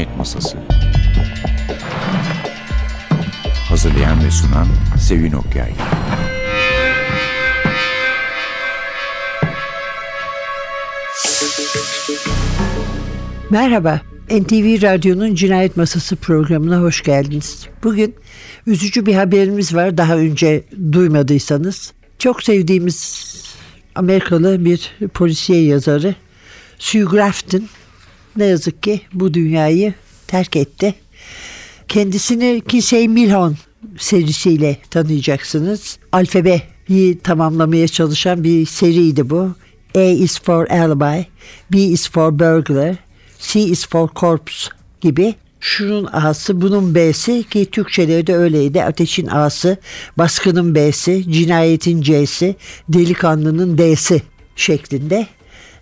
Cinayet Masası Hazırlayan ve sunan Sevin Okyay Merhaba, NTV Radyo'nun Cinayet Masası programına hoş geldiniz. Bugün üzücü bir haberimiz var daha önce duymadıysanız. Çok sevdiğimiz Amerikalı bir polisiye yazarı Sue Grafton ne yazık ki bu dünyayı terk etti. Kendisini Kinsey Milhon serisiyle tanıyacaksınız. Alfabeyi tamamlamaya çalışan bir seriydi bu. A is for alibi, B is for burglar, C is for corpse gibi. Şunun A'sı, bunun B'si ki Türkçeleri de öyleydi. Ateşin A'sı, baskının B'si, cinayetin C'si, delikanlının D'si şeklinde.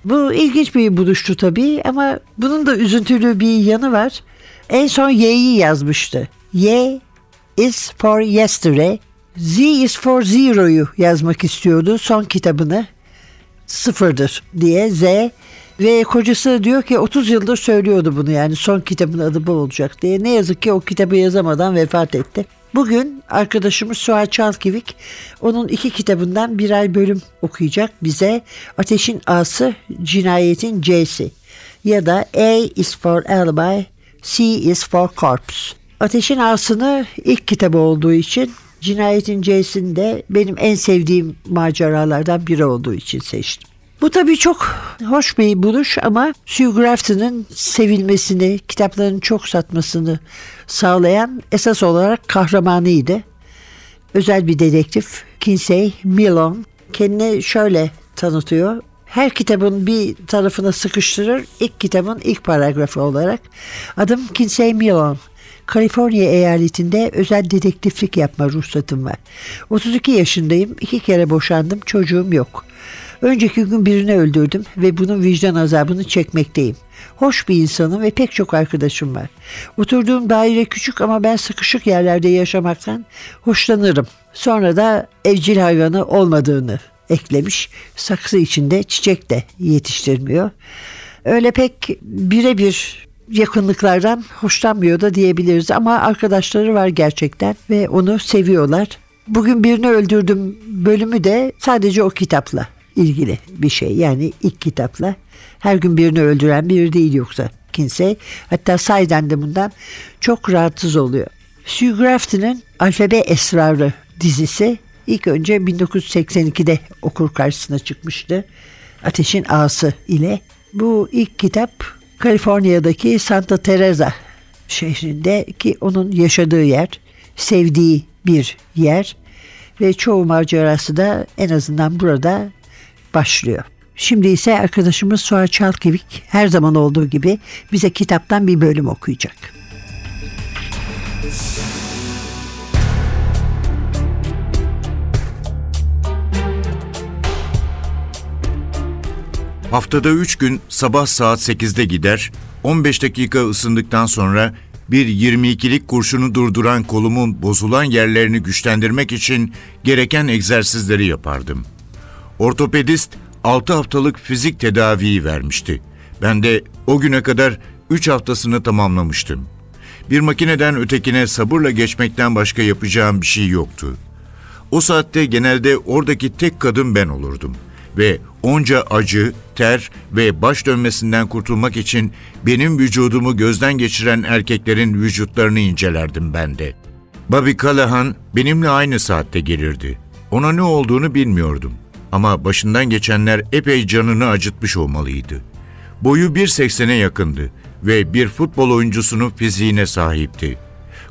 Bu ilginç bir buluştu tabii ama bunun da üzüntülü bir yanı var. En son Y'yi yazmıştı. Y is for yesterday, Z is for zero'yu yazmak istiyordu son kitabını. Sıfırdır diye Z ve kocası diyor ki 30 yıldır söylüyordu bunu yani son kitabın adı bu olacak diye. Ne yazık ki o kitabı yazamadan vefat etti. Bugün arkadaşımız Suat Çalkivik onun iki kitabından birer bölüm okuyacak bize. Ateşin A'sı, Cinayetin C'si ya da A is for alibi, C is for corpse. Ateşin A'sını ilk kitabı olduğu için Cinayetin C'sini de benim en sevdiğim maceralardan biri olduğu için seçtim. Bu tabii çok hoş bir buluş ama Sue Grafton'ın sevilmesini, kitaplarının çok satmasını sağlayan esas olarak kahramanıydı. Özel bir dedektif Kinsey Milon kendini şöyle tanıtıyor. Her kitabın bir tarafına sıkıştırır. İlk kitabın ilk paragrafı olarak. Adım Kinsey Milon. Kaliforniya eyaletinde özel dedektiflik yapma ruhsatım var. 32 yaşındayım. iki kere boşandım. Çocuğum yok. Önceki gün birini öldürdüm ve bunun vicdan azabını çekmekteyim. Hoş bir insanım ve pek çok arkadaşım var. Oturduğum daire küçük ama ben sıkışık yerlerde yaşamaktan hoşlanırım. Sonra da evcil hayvanı olmadığını eklemiş. Saksı içinde çiçek de yetiştirmiyor. Öyle pek birebir yakınlıklardan hoşlanmıyor da diyebiliriz ama arkadaşları var gerçekten ve onu seviyorlar. Bugün birini öldürdüm bölümü de sadece o kitapla ilgili bir şey. Yani ilk kitapla her gün birini öldüren biri değil yoksa Kinsey. Hatta sayeden de bundan çok rahatsız oluyor. Sue Grafton'ın Alfabe Esrarı dizisi ilk önce 1982'de okur karşısına çıkmıştı. Ateşin Ağası ile. Bu ilk kitap Kaliforniya'daki Santa Teresa şehrinde ki onun yaşadığı yer, sevdiği bir yer ve çoğu macerası da en azından burada başlıyor. Şimdi ise arkadaşımız Suat Çalkevik her zaman olduğu gibi bize kitaptan bir bölüm okuyacak. Haftada 3 gün sabah saat 8'de gider, 15 dakika ısındıktan sonra bir 22'lik kurşunu durduran kolumun bozulan yerlerini güçlendirmek için gereken egzersizleri yapardım. Ortopedist 6 haftalık fizik tedaviyi vermişti. Ben de o güne kadar 3 haftasını tamamlamıştım. Bir makineden ötekine sabırla geçmekten başka yapacağım bir şey yoktu. O saatte genelde oradaki tek kadın ben olurdum ve onca acı, ter ve baş dönmesinden kurtulmak için benim vücudumu gözden geçiren erkeklerin vücutlarını incelerdim ben de. Bobby Callahan benimle aynı saatte gelirdi. Ona ne olduğunu bilmiyordum. Ama başından geçenler epey canını acıtmış olmalıydı. Boyu 1.80'e yakındı ve bir futbol oyuncusunun fiziğine sahipti.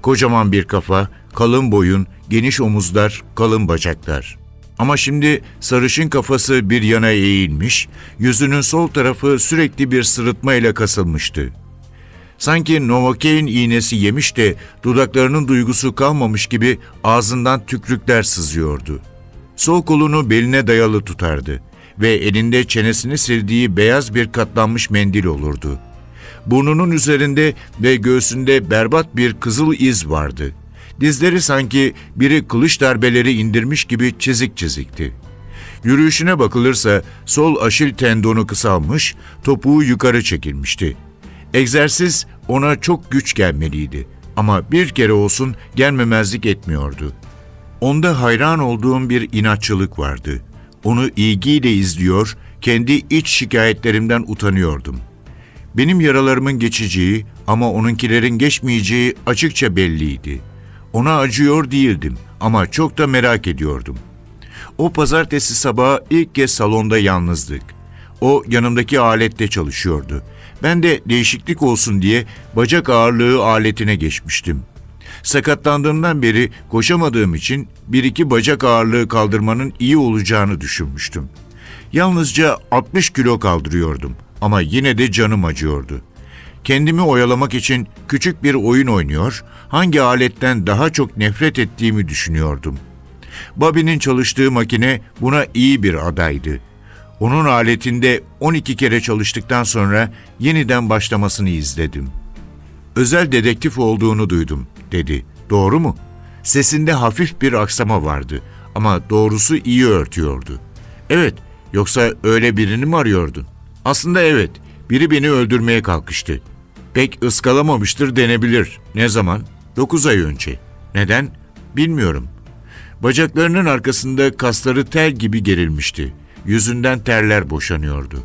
Kocaman bir kafa, kalın boyun, geniş omuzlar, kalın bacaklar. Ama şimdi sarışın kafası bir yana eğilmiş, yüzünün sol tarafı sürekli bir sırıtma ile kasılmıştı. Sanki Novocaine iğnesi yemiş de dudaklarının duygusu kalmamış gibi ağzından tükrükler sızıyordu. Sol kolunu beline dayalı tutardı ve elinde çenesini sildiği beyaz bir katlanmış mendil olurdu. Burnunun üzerinde ve göğsünde berbat bir kızıl iz vardı. Dizleri sanki biri kılıç darbeleri indirmiş gibi çizik çizikti. Yürüyüşüne bakılırsa sol aşil tendonu kısalmış, topuğu yukarı çekilmişti. Egzersiz ona çok güç gelmeliydi ama bir kere olsun gelmemezlik etmiyordu. Onda hayran olduğum bir inatçılık vardı. Onu ilgiyle izliyor, kendi iç şikayetlerimden utanıyordum. Benim yaralarımın geçeceği ama onunkilerin geçmeyeceği açıkça belliydi. Ona acıyor değildim ama çok da merak ediyordum. O pazartesi sabahı ilk kez salonda yalnızdık. O yanımdaki alette çalışıyordu. Ben de değişiklik olsun diye bacak ağırlığı aletine geçmiştim. Sakatlandığımdan beri koşamadığım için bir iki bacak ağırlığı kaldırmanın iyi olacağını düşünmüştüm. Yalnızca 60 kilo kaldırıyordum ama yine de canım acıyordu. Kendimi oyalamak için küçük bir oyun oynuyor, hangi aletten daha çok nefret ettiğimi düşünüyordum. Bobby'nin çalıştığı makine buna iyi bir adaydı. Onun aletinde 12 kere çalıştıktan sonra yeniden başlamasını izledim. Özel dedektif olduğunu duydum, dedi. Doğru mu? Sesinde hafif bir aksama vardı ama doğrusu iyi örtüyordu. Evet, yoksa öyle birini mi arıyordun? Aslında evet, biri beni öldürmeye kalkıştı. Pek ıskalamamıştır denebilir. Ne zaman? Dokuz ay önce. Neden? Bilmiyorum. Bacaklarının arkasında kasları tel gibi gerilmişti. Yüzünden terler boşanıyordu.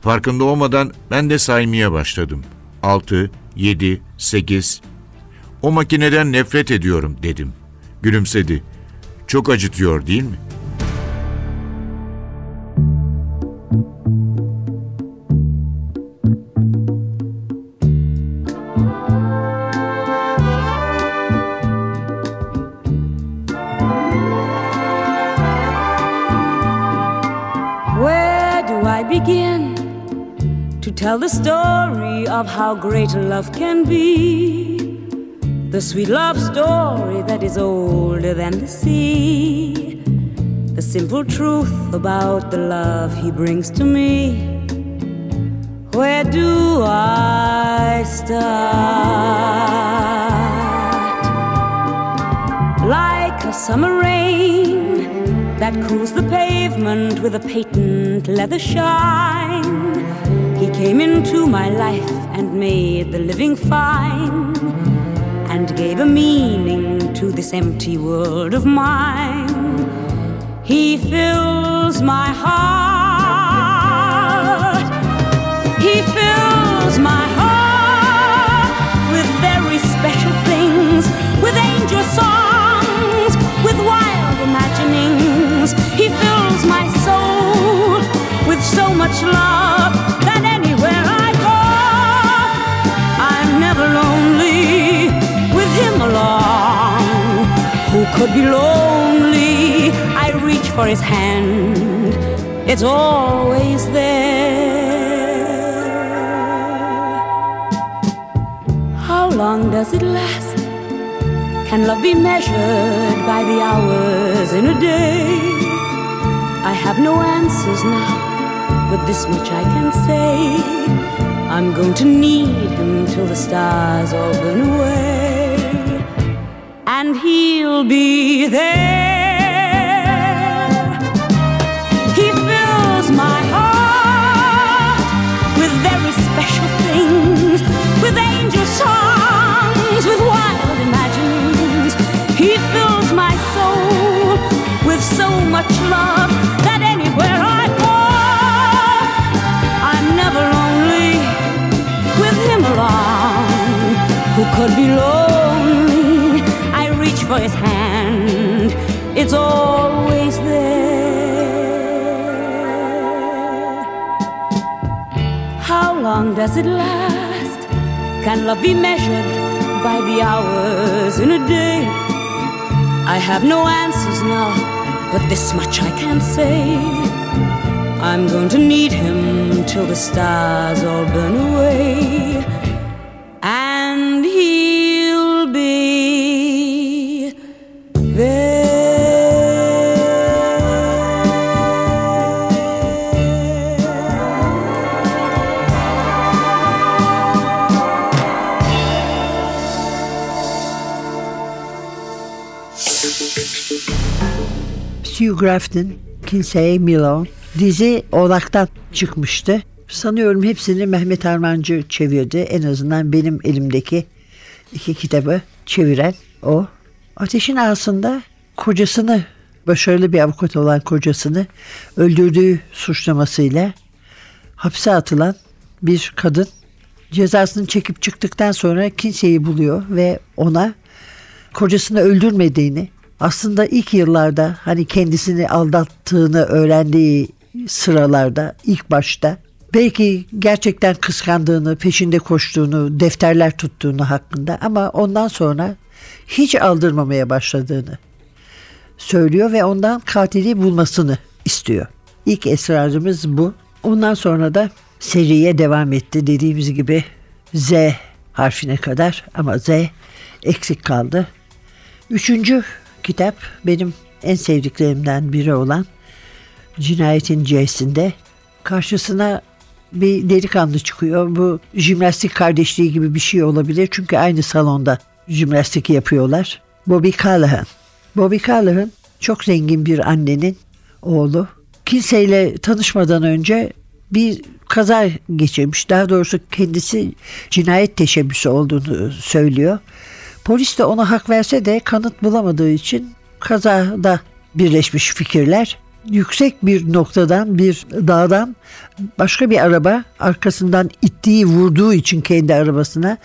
Farkında olmadan ben de saymaya başladım. Altı, yedi, sekiz. O makineden nefret ediyorum dedim. Gülümsedi. Çok acıtıyor değil mi? Where do I begin to tell the story of how great love can be? The sweet love story that is older than the sea. The simple truth about the love he brings to me. Where do I start? Like a summer rain that cools the pavement with a patent leather shine. He came into my life and made the living fine and gave a meaning to this empty world of mine. He fills my heart. He fills my heart with very special things, with angel songs, with wild imaginings. He fills my soul with so much love that Could be lonely? I reach for his hand, it's always there. How long does it last? Can love be measured by the hours in a day? I have no answers now, but this much I can say. I'm going to need him till the stars all burn away, and he'll be there. He fills my heart with very special things, with angel songs, with wild imaginings. He fills my soul with so much love long does it last? Can love be measured by the hours in a day? I have no answers now, but this much I can say. I'm going to need him till the stars all burn away. Grafton, Kinsey Millon dizi Oğlak'tan çıkmıştı. Sanıyorum hepsini Mehmet Armancı çevirdi. En azından benim elimdeki iki kitabı çeviren o. Ateşin Ağası'nda kocasını, başarılı bir avukat olan kocasını öldürdüğü suçlamasıyla hapse atılan bir kadın cezasını çekip çıktıktan sonra kimseyi buluyor ve ona kocasını öldürmediğini aslında ilk yıllarda hani kendisini aldattığını öğrendiği sıralarda ilk başta belki gerçekten kıskandığını, peşinde koştuğunu, defterler tuttuğunu hakkında ama ondan sonra hiç aldırmamaya başladığını söylüyor ve ondan katili bulmasını istiyor. İlk esrarımız bu. Ondan sonra da seriye devam etti dediğimiz gibi Z harfine kadar ama Z eksik kaldı. Üçüncü kitap benim en sevdiklerimden biri olan Cinayetin C'sinde karşısına bir delikanlı çıkıyor. Bu jimnastik kardeşliği gibi bir şey olabilir. Çünkü aynı salonda jimnastik yapıyorlar. Bobby Callahan. Bobby Callahan çok zengin bir annenin oğlu. Kimseyle tanışmadan önce bir kaza geçirmiş. Daha doğrusu kendisi cinayet teşebbüsü olduğunu söylüyor. Polis de ona hak verse de kanıt bulamadığı için kazada birleşmiş fikirler. Yüksek bir noktadan bir dağdan başka bir araba arkasından ittiği vurduğu için kendi arabasına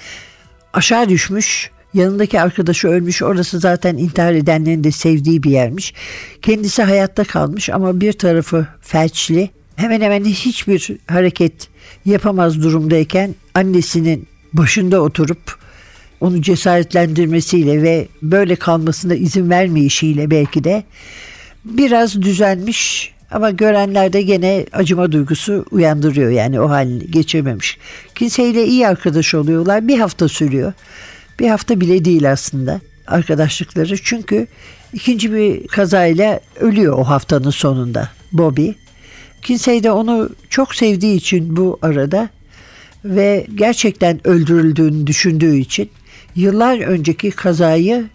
aşağı düşmüş. Yanındaki arkadaşı ölmüş. Orası zaten intihar edenlerin de sevdiği bir yermiş. Kendisi hayatta kalmış ama bir tarafı felçli. Hemen hemen hiçbir hareket yapamaz durumdayken annesinin başında oturup onu cesaretlendirmesiyle ve böyle kalmasına izin vermeyişiyle belki de biraz düzelmiş ama görenlerde gene acıma duygusu uyandırıyor yani o halini geçirmemiş. Kimseyle iyi arkadaş oluyorlar bir hafta sürüyor. Bir hafta bile değil aslında arkadaşlıkları çünkü ikinci bir kazayla ölüyor o haftanın sonunda Bobby. Kinsey de onu çok sevdiği için bu arada ve gerçekten öldürüldüğünü düşündüğü için yıllar önceki kazayı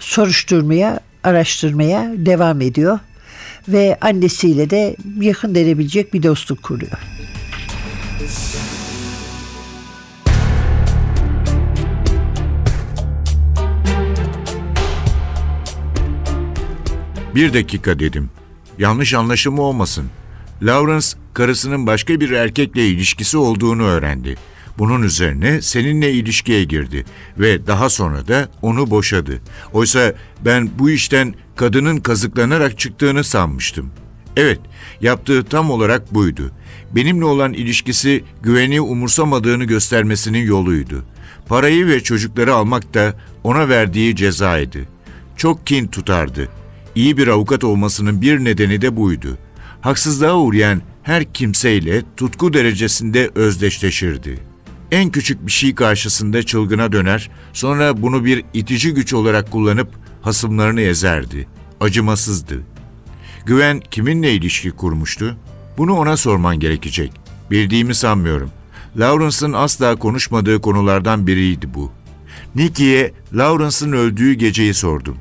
soruşturmaya, araştırmaya devam ediyor ve annesiyle de yakın denebilecek bir dostluk kuruyor. Bir dakika dedim. Yanlış anlaşılma olmasın. Lawrence karısının başka bir erkekle ilişkisi olduğunu öğrendi. Bunun üzerine seninle ilişkiye girdi ve daha sonra da onu boşadı. Oysa ben bu işten kadının kazıklanarak çıktığını sanmıştım. Evet, yaptığı tam olarak buydu. Benimle olan ilişkisi güveni umursamadığını göstermesinin yoluydu. Parayı ve çocukları almak da ona verdiği cezaydı. Çok kin tutardı. İyi bir avukat olmasının bir nedeni de buydu. Haksızlığa uğrayan her kimseyle tutku derecesinde özdeşleşirdi. En küçük bir şey karşısında çılgına döner, sonra bunu bir itici güç olarak kullanıp hasımlarını ezerdi. Acımasızdı. Güven kiminle ilişki kurmuştu? Bunu ona sorman gerekecek. Bildiğimi sanmıyorum. Lawrence'ın asla konuşmadığı konulardan biriydi bu. Nicky'ye Lawrence'ın öldüğü geceyi sordum.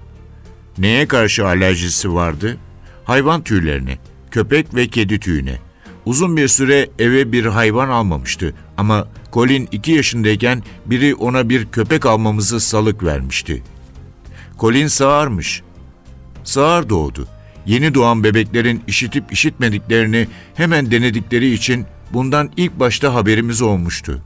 Neye karşı alerjisi vardı? Hayvan tüylerine, köpek ve kedi tüyüne. Uzun bir süre eve bir hayvan almamıştı ama Colin iki yaşındayken biri ona bir köpek almamızı salık vermişti. Colin sağırmış. Sağır doğdu. Yeni doğan bebeklerin işitip işitmediklerini hemen denedikleri için bundan ilk başta haberimiz olmuştu.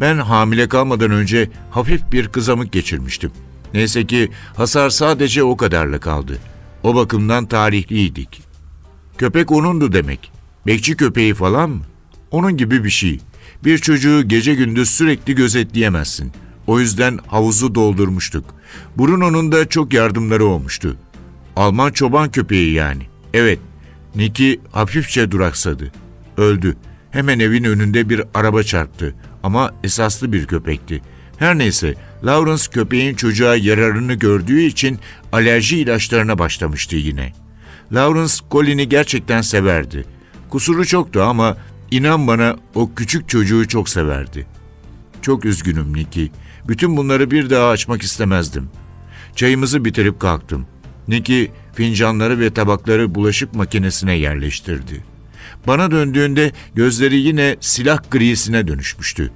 Ben hamile kalmadan önce hafif bir kızamık geçirmiştim. Neyse ki hasar sadece o kadarla kaldı. O bakımdan tarihliydik. Köpek onundu demek. Bekçi köpeği falan mı? Onun gibi bir şey. Bir çocuğu gece gündüz sürekli gözetleyemezsin. O yüzden havuzu doldurmuştuk. Bruno'nun da çok yardımları olmuştu. Alman çoban köpeği yani. Evet, Nicky hafifçe duraksadı. Öldü. Hemen evin önünde bir araba çarptı. Ama esaslı bir köpekti. Her neyse, Lawrence köpeğin çocuğa yararını gördüğü için alerji ilaçlarına başlamıştı yine. Lawrence Colin'i gerçekten severdi. Kusuru çoktu ama inan bana o küçük çocuğu çok severdi. Çok üzgünüm Nicky. Bütün bunları bir daha açmak istemezdim. Çayımızı bitirip kalktım. Nicky fincanları ve tabakları bulaşık makinesine yerleştirdi. Bana döndüğünde gözleri yine silah grisine dönüşmüştü.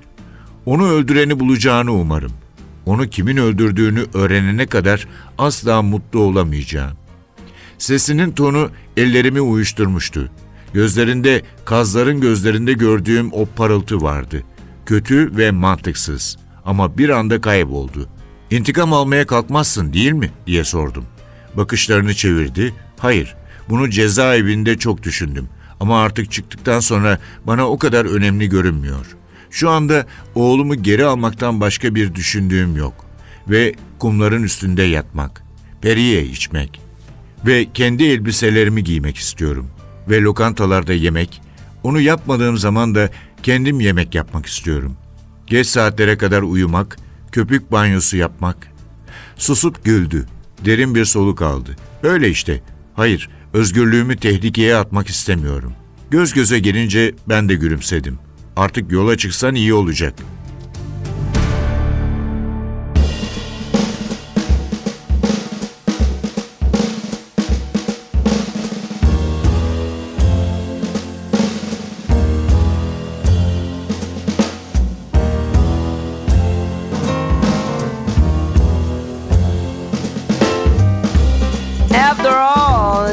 Onu öldüreni bulacağını umarım. Onu kimin öldürdüğünü öğrenene kadar asla mutlu olamayacağım. Sesinin tonu ellerimi uyuşturmuştu. Gözlerinde, kazların gözlerinde gördüğüm o parıltı vardı. Kötü ve mantıksız ama bir anda kayboldu. İntikam almaya kalkmazsın değil mi diye sordum. Bakışlarını çevirdi. Hayır, bunu cezaevinde çok düşündüm. Ama artık çıktıktan sonra bana o kadar önemli görünmüyor. Şu anda oğlumu geri almaktan başka bir düşündüğüm yok. Ve kumların üstünde yatmak, periye içmek ve kendi elbiselerimi giymek istiyorum. Ve lokantalarda yemek, onu yapmadığım zaman da kendim yemek yapmak istiyorum. Geç saatlere kadar uyumak, köpük banyosu yapmak. Susup güldü. Derin bir soluk aldı. Öyle işte. Hayır, özgürlüğümü tehlikeye atmak istemiyorum. Göz göze gelince ben de gülümsedim. Artık yola çıksan iyi olacak.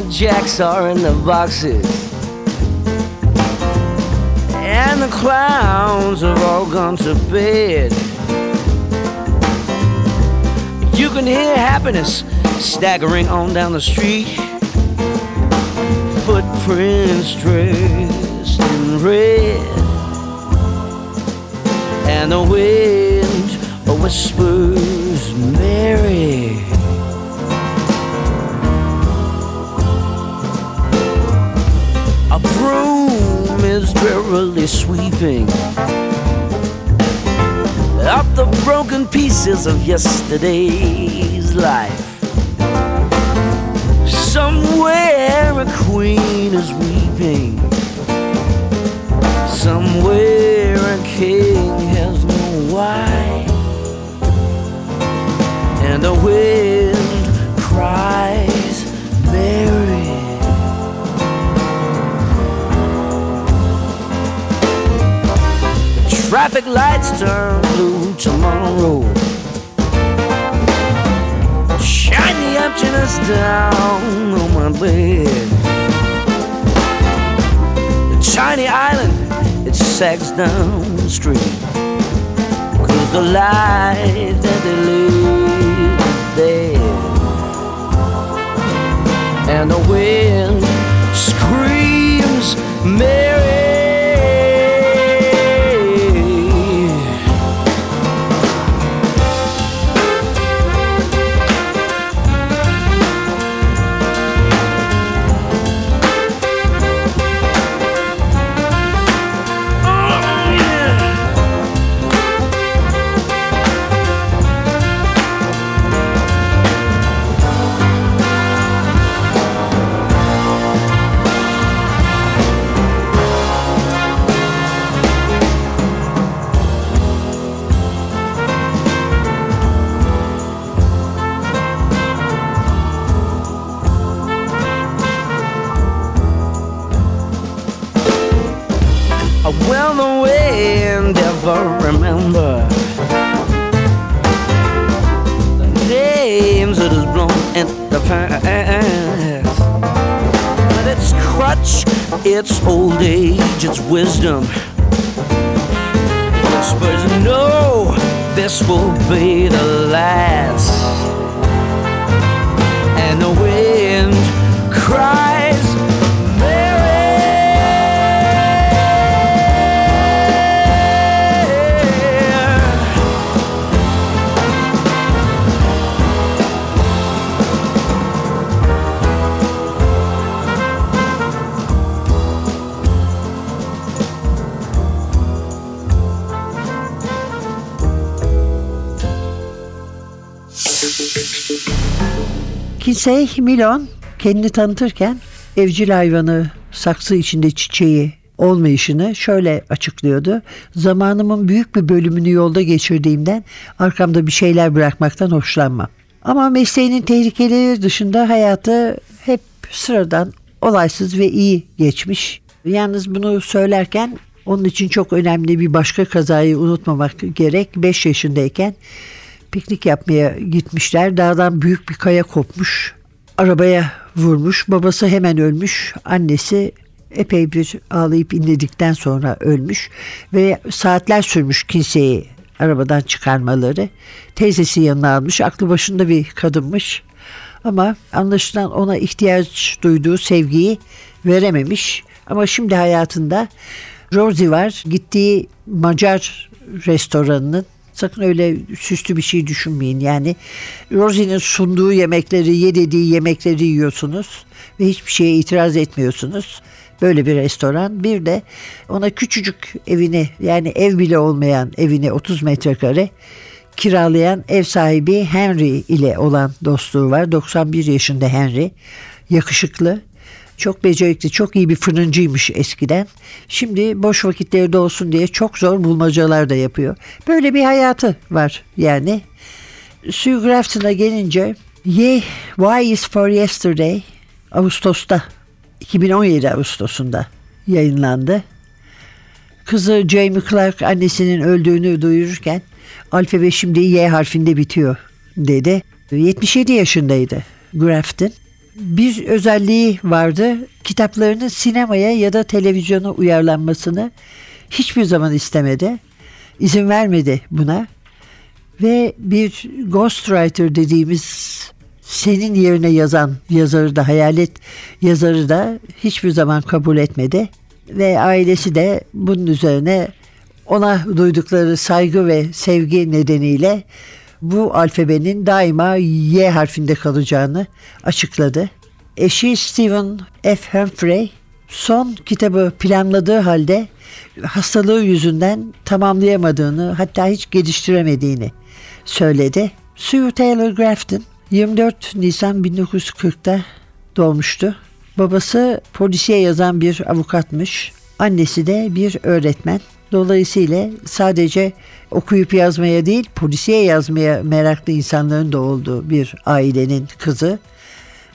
Jacks are in the boxes. And the clowns have all gone to bed. You can hear happiness staggering on down the street. Footprints dressed in red. And the wind whispers Mary. Is drearily sweeping up the broken pieces of yesterday's life. Somewhere a queen is weeping. Somewhere a king has no wife. And the wind cries, Mary. Traffic lights turn blue tomorrow. Shine the emptiness down on my bed. The tiny island, it sags down the street. Cause the life that they live wind ever remember the names it has blown in the past. But its crutch, its old age, its wisdom. Whispers, no, this will be the last. And the wind cries, Kinsey Milon kendini tanıtırken evcil hayvanı, saksı içinde çiçeği olmayışını şöyle açıklıyordu. Zamanımın büyük bir bölümünü yolda geçirdiğimden arkamda bir şeyler bırakmaktan hoşlanmam. Ama mesleğinin tehlikeleri dışında hayatı hep sıradan, olaysız ve iyi geçmiş. Yalnız bunu söylerken onun için çok önemli bir başka kazayı unutmamak gerek. 5 yaşındayken piknik yapmaya gitmişler. Dağdan büyük bir kaya kopmuş. Arabaya vurmuş. Babası hemen ölmüş. Annesi epey bir ağlayıp inledikten sonra ölmüş. Ve saatler sürmüş kimseyi arabadan çıkarmaları. Teyzesi yanına almış. Aklı başında bir kadınmış. Ama anlaşılan ona ihtiyaç duyduğu sevgiyi verememiş. Ama şimdi hayatında Rosie var. Gittiği Macar restoranının sakın öyle süslü bir şey düşünmeyin. Yani Rosie'nin sunduğu yemekleri, ye dediği yemekleri yiyorsunuz ve hiçbir şeye itiraz etmiyorsunuz. Böyle bir restoran. Bir de ona küçücük evini yani ev bile olmayan evini 30 metrekare kiralayan ev sahibi Henry ile olan dostluğu var. 91 yaşında Henry. Yakışıklı. Çok becerikli, çok iyi bir fırıncıymış eskiden. Şimdi boş vakitleri de olsun diye çok zor bulmacalar da yapıyor. Böyle bir hayatı var yani. Sue Grafton'a gelince Ye Why is for Yesterday Ağustos'ta 2017 Ağustos'unda yayınlandı. Kızı Jamie Clark annesinin öldüğünü duyururken alfabe şimdi Y harfinde bitiyor dedi. 77 yaşındaydı Grafton. Bir özelliği vardı. Kitaplarının sinemaya ya da televizyona uyarlanmasını hiçbir zaman istemedi. İzin vermedi buna. Ve bir ghostwriter dediğimiz senin yerine yazan yazarı da hayalet yazarı da hiçbir zaman kabul etmedi. Ve ailesi de bunun üzerine ona duydukları saygı ve sevgi nedeniyle bu alfabenin daima Y harfinde kalacağını açıkladı. Eşi Stephen F. Humphrey son kitabı planladığı halde hastalığı yüzünden tamamlayamadığını hatta hiç geliştiremediğini söyledi. Sue Taylor Grafton 24 Nisan 1940'ta doğmuştu. Babası polisiye yazan bir avukatmış. Annesi de bir öğretmen. Dolayısıyla sadece okuyup yazmaya değil, polisiye yazmaya meraklı insanların da olduğu bir ailenin kızı.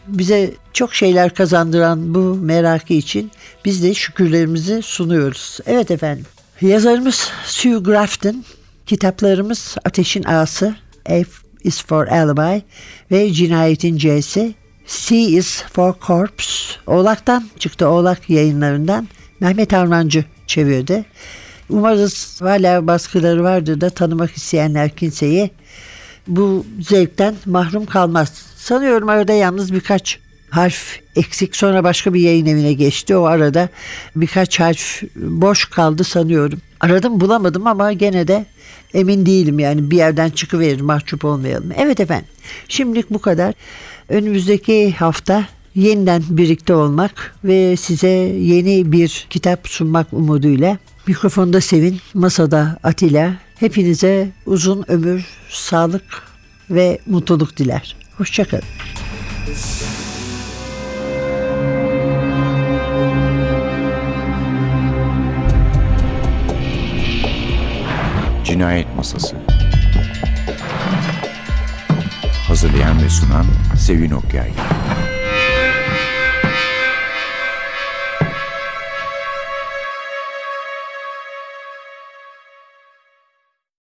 Bize çok şeyler kazandıran bu merakı için biz de şükürlerimizi sunuyoruz. Evet efendim. Yazarımız Sue Grafton, kitaplarımız Ateşin Ağası, F is for Alibi ve Cinayetin C'si, C is for Corpse. Oğlak'tan çıktı Oğlak yayınlarından. Mehmet Armancı çevirdi. Umarız hala baskıları vardır da tanımak isteyenler kimseyi bu zevkten mahrum kalmaz. Sanıyorum arada yalnız birkaç harf eksik sonra başka bir yayın evine geçti. O arada birkaç harf boş kaldı sanıyorum. Aradım bulamadım ama gene de emin değilim yani bir yerden çıkıverir mahcup olmayalım. Evet efendim şimdilik bu kadar. Önümüzdeki hafta yeniden birlikte olmak ve size yeni bir kitap sunmak umuduyla mikrofonda Sevin, masada Atilla. Hepinize uzun ömür, sağlık ve mutluluk diler. Hoşçakalın. Cinayet Masası Hazırlayan ve sunan Sevin Okyay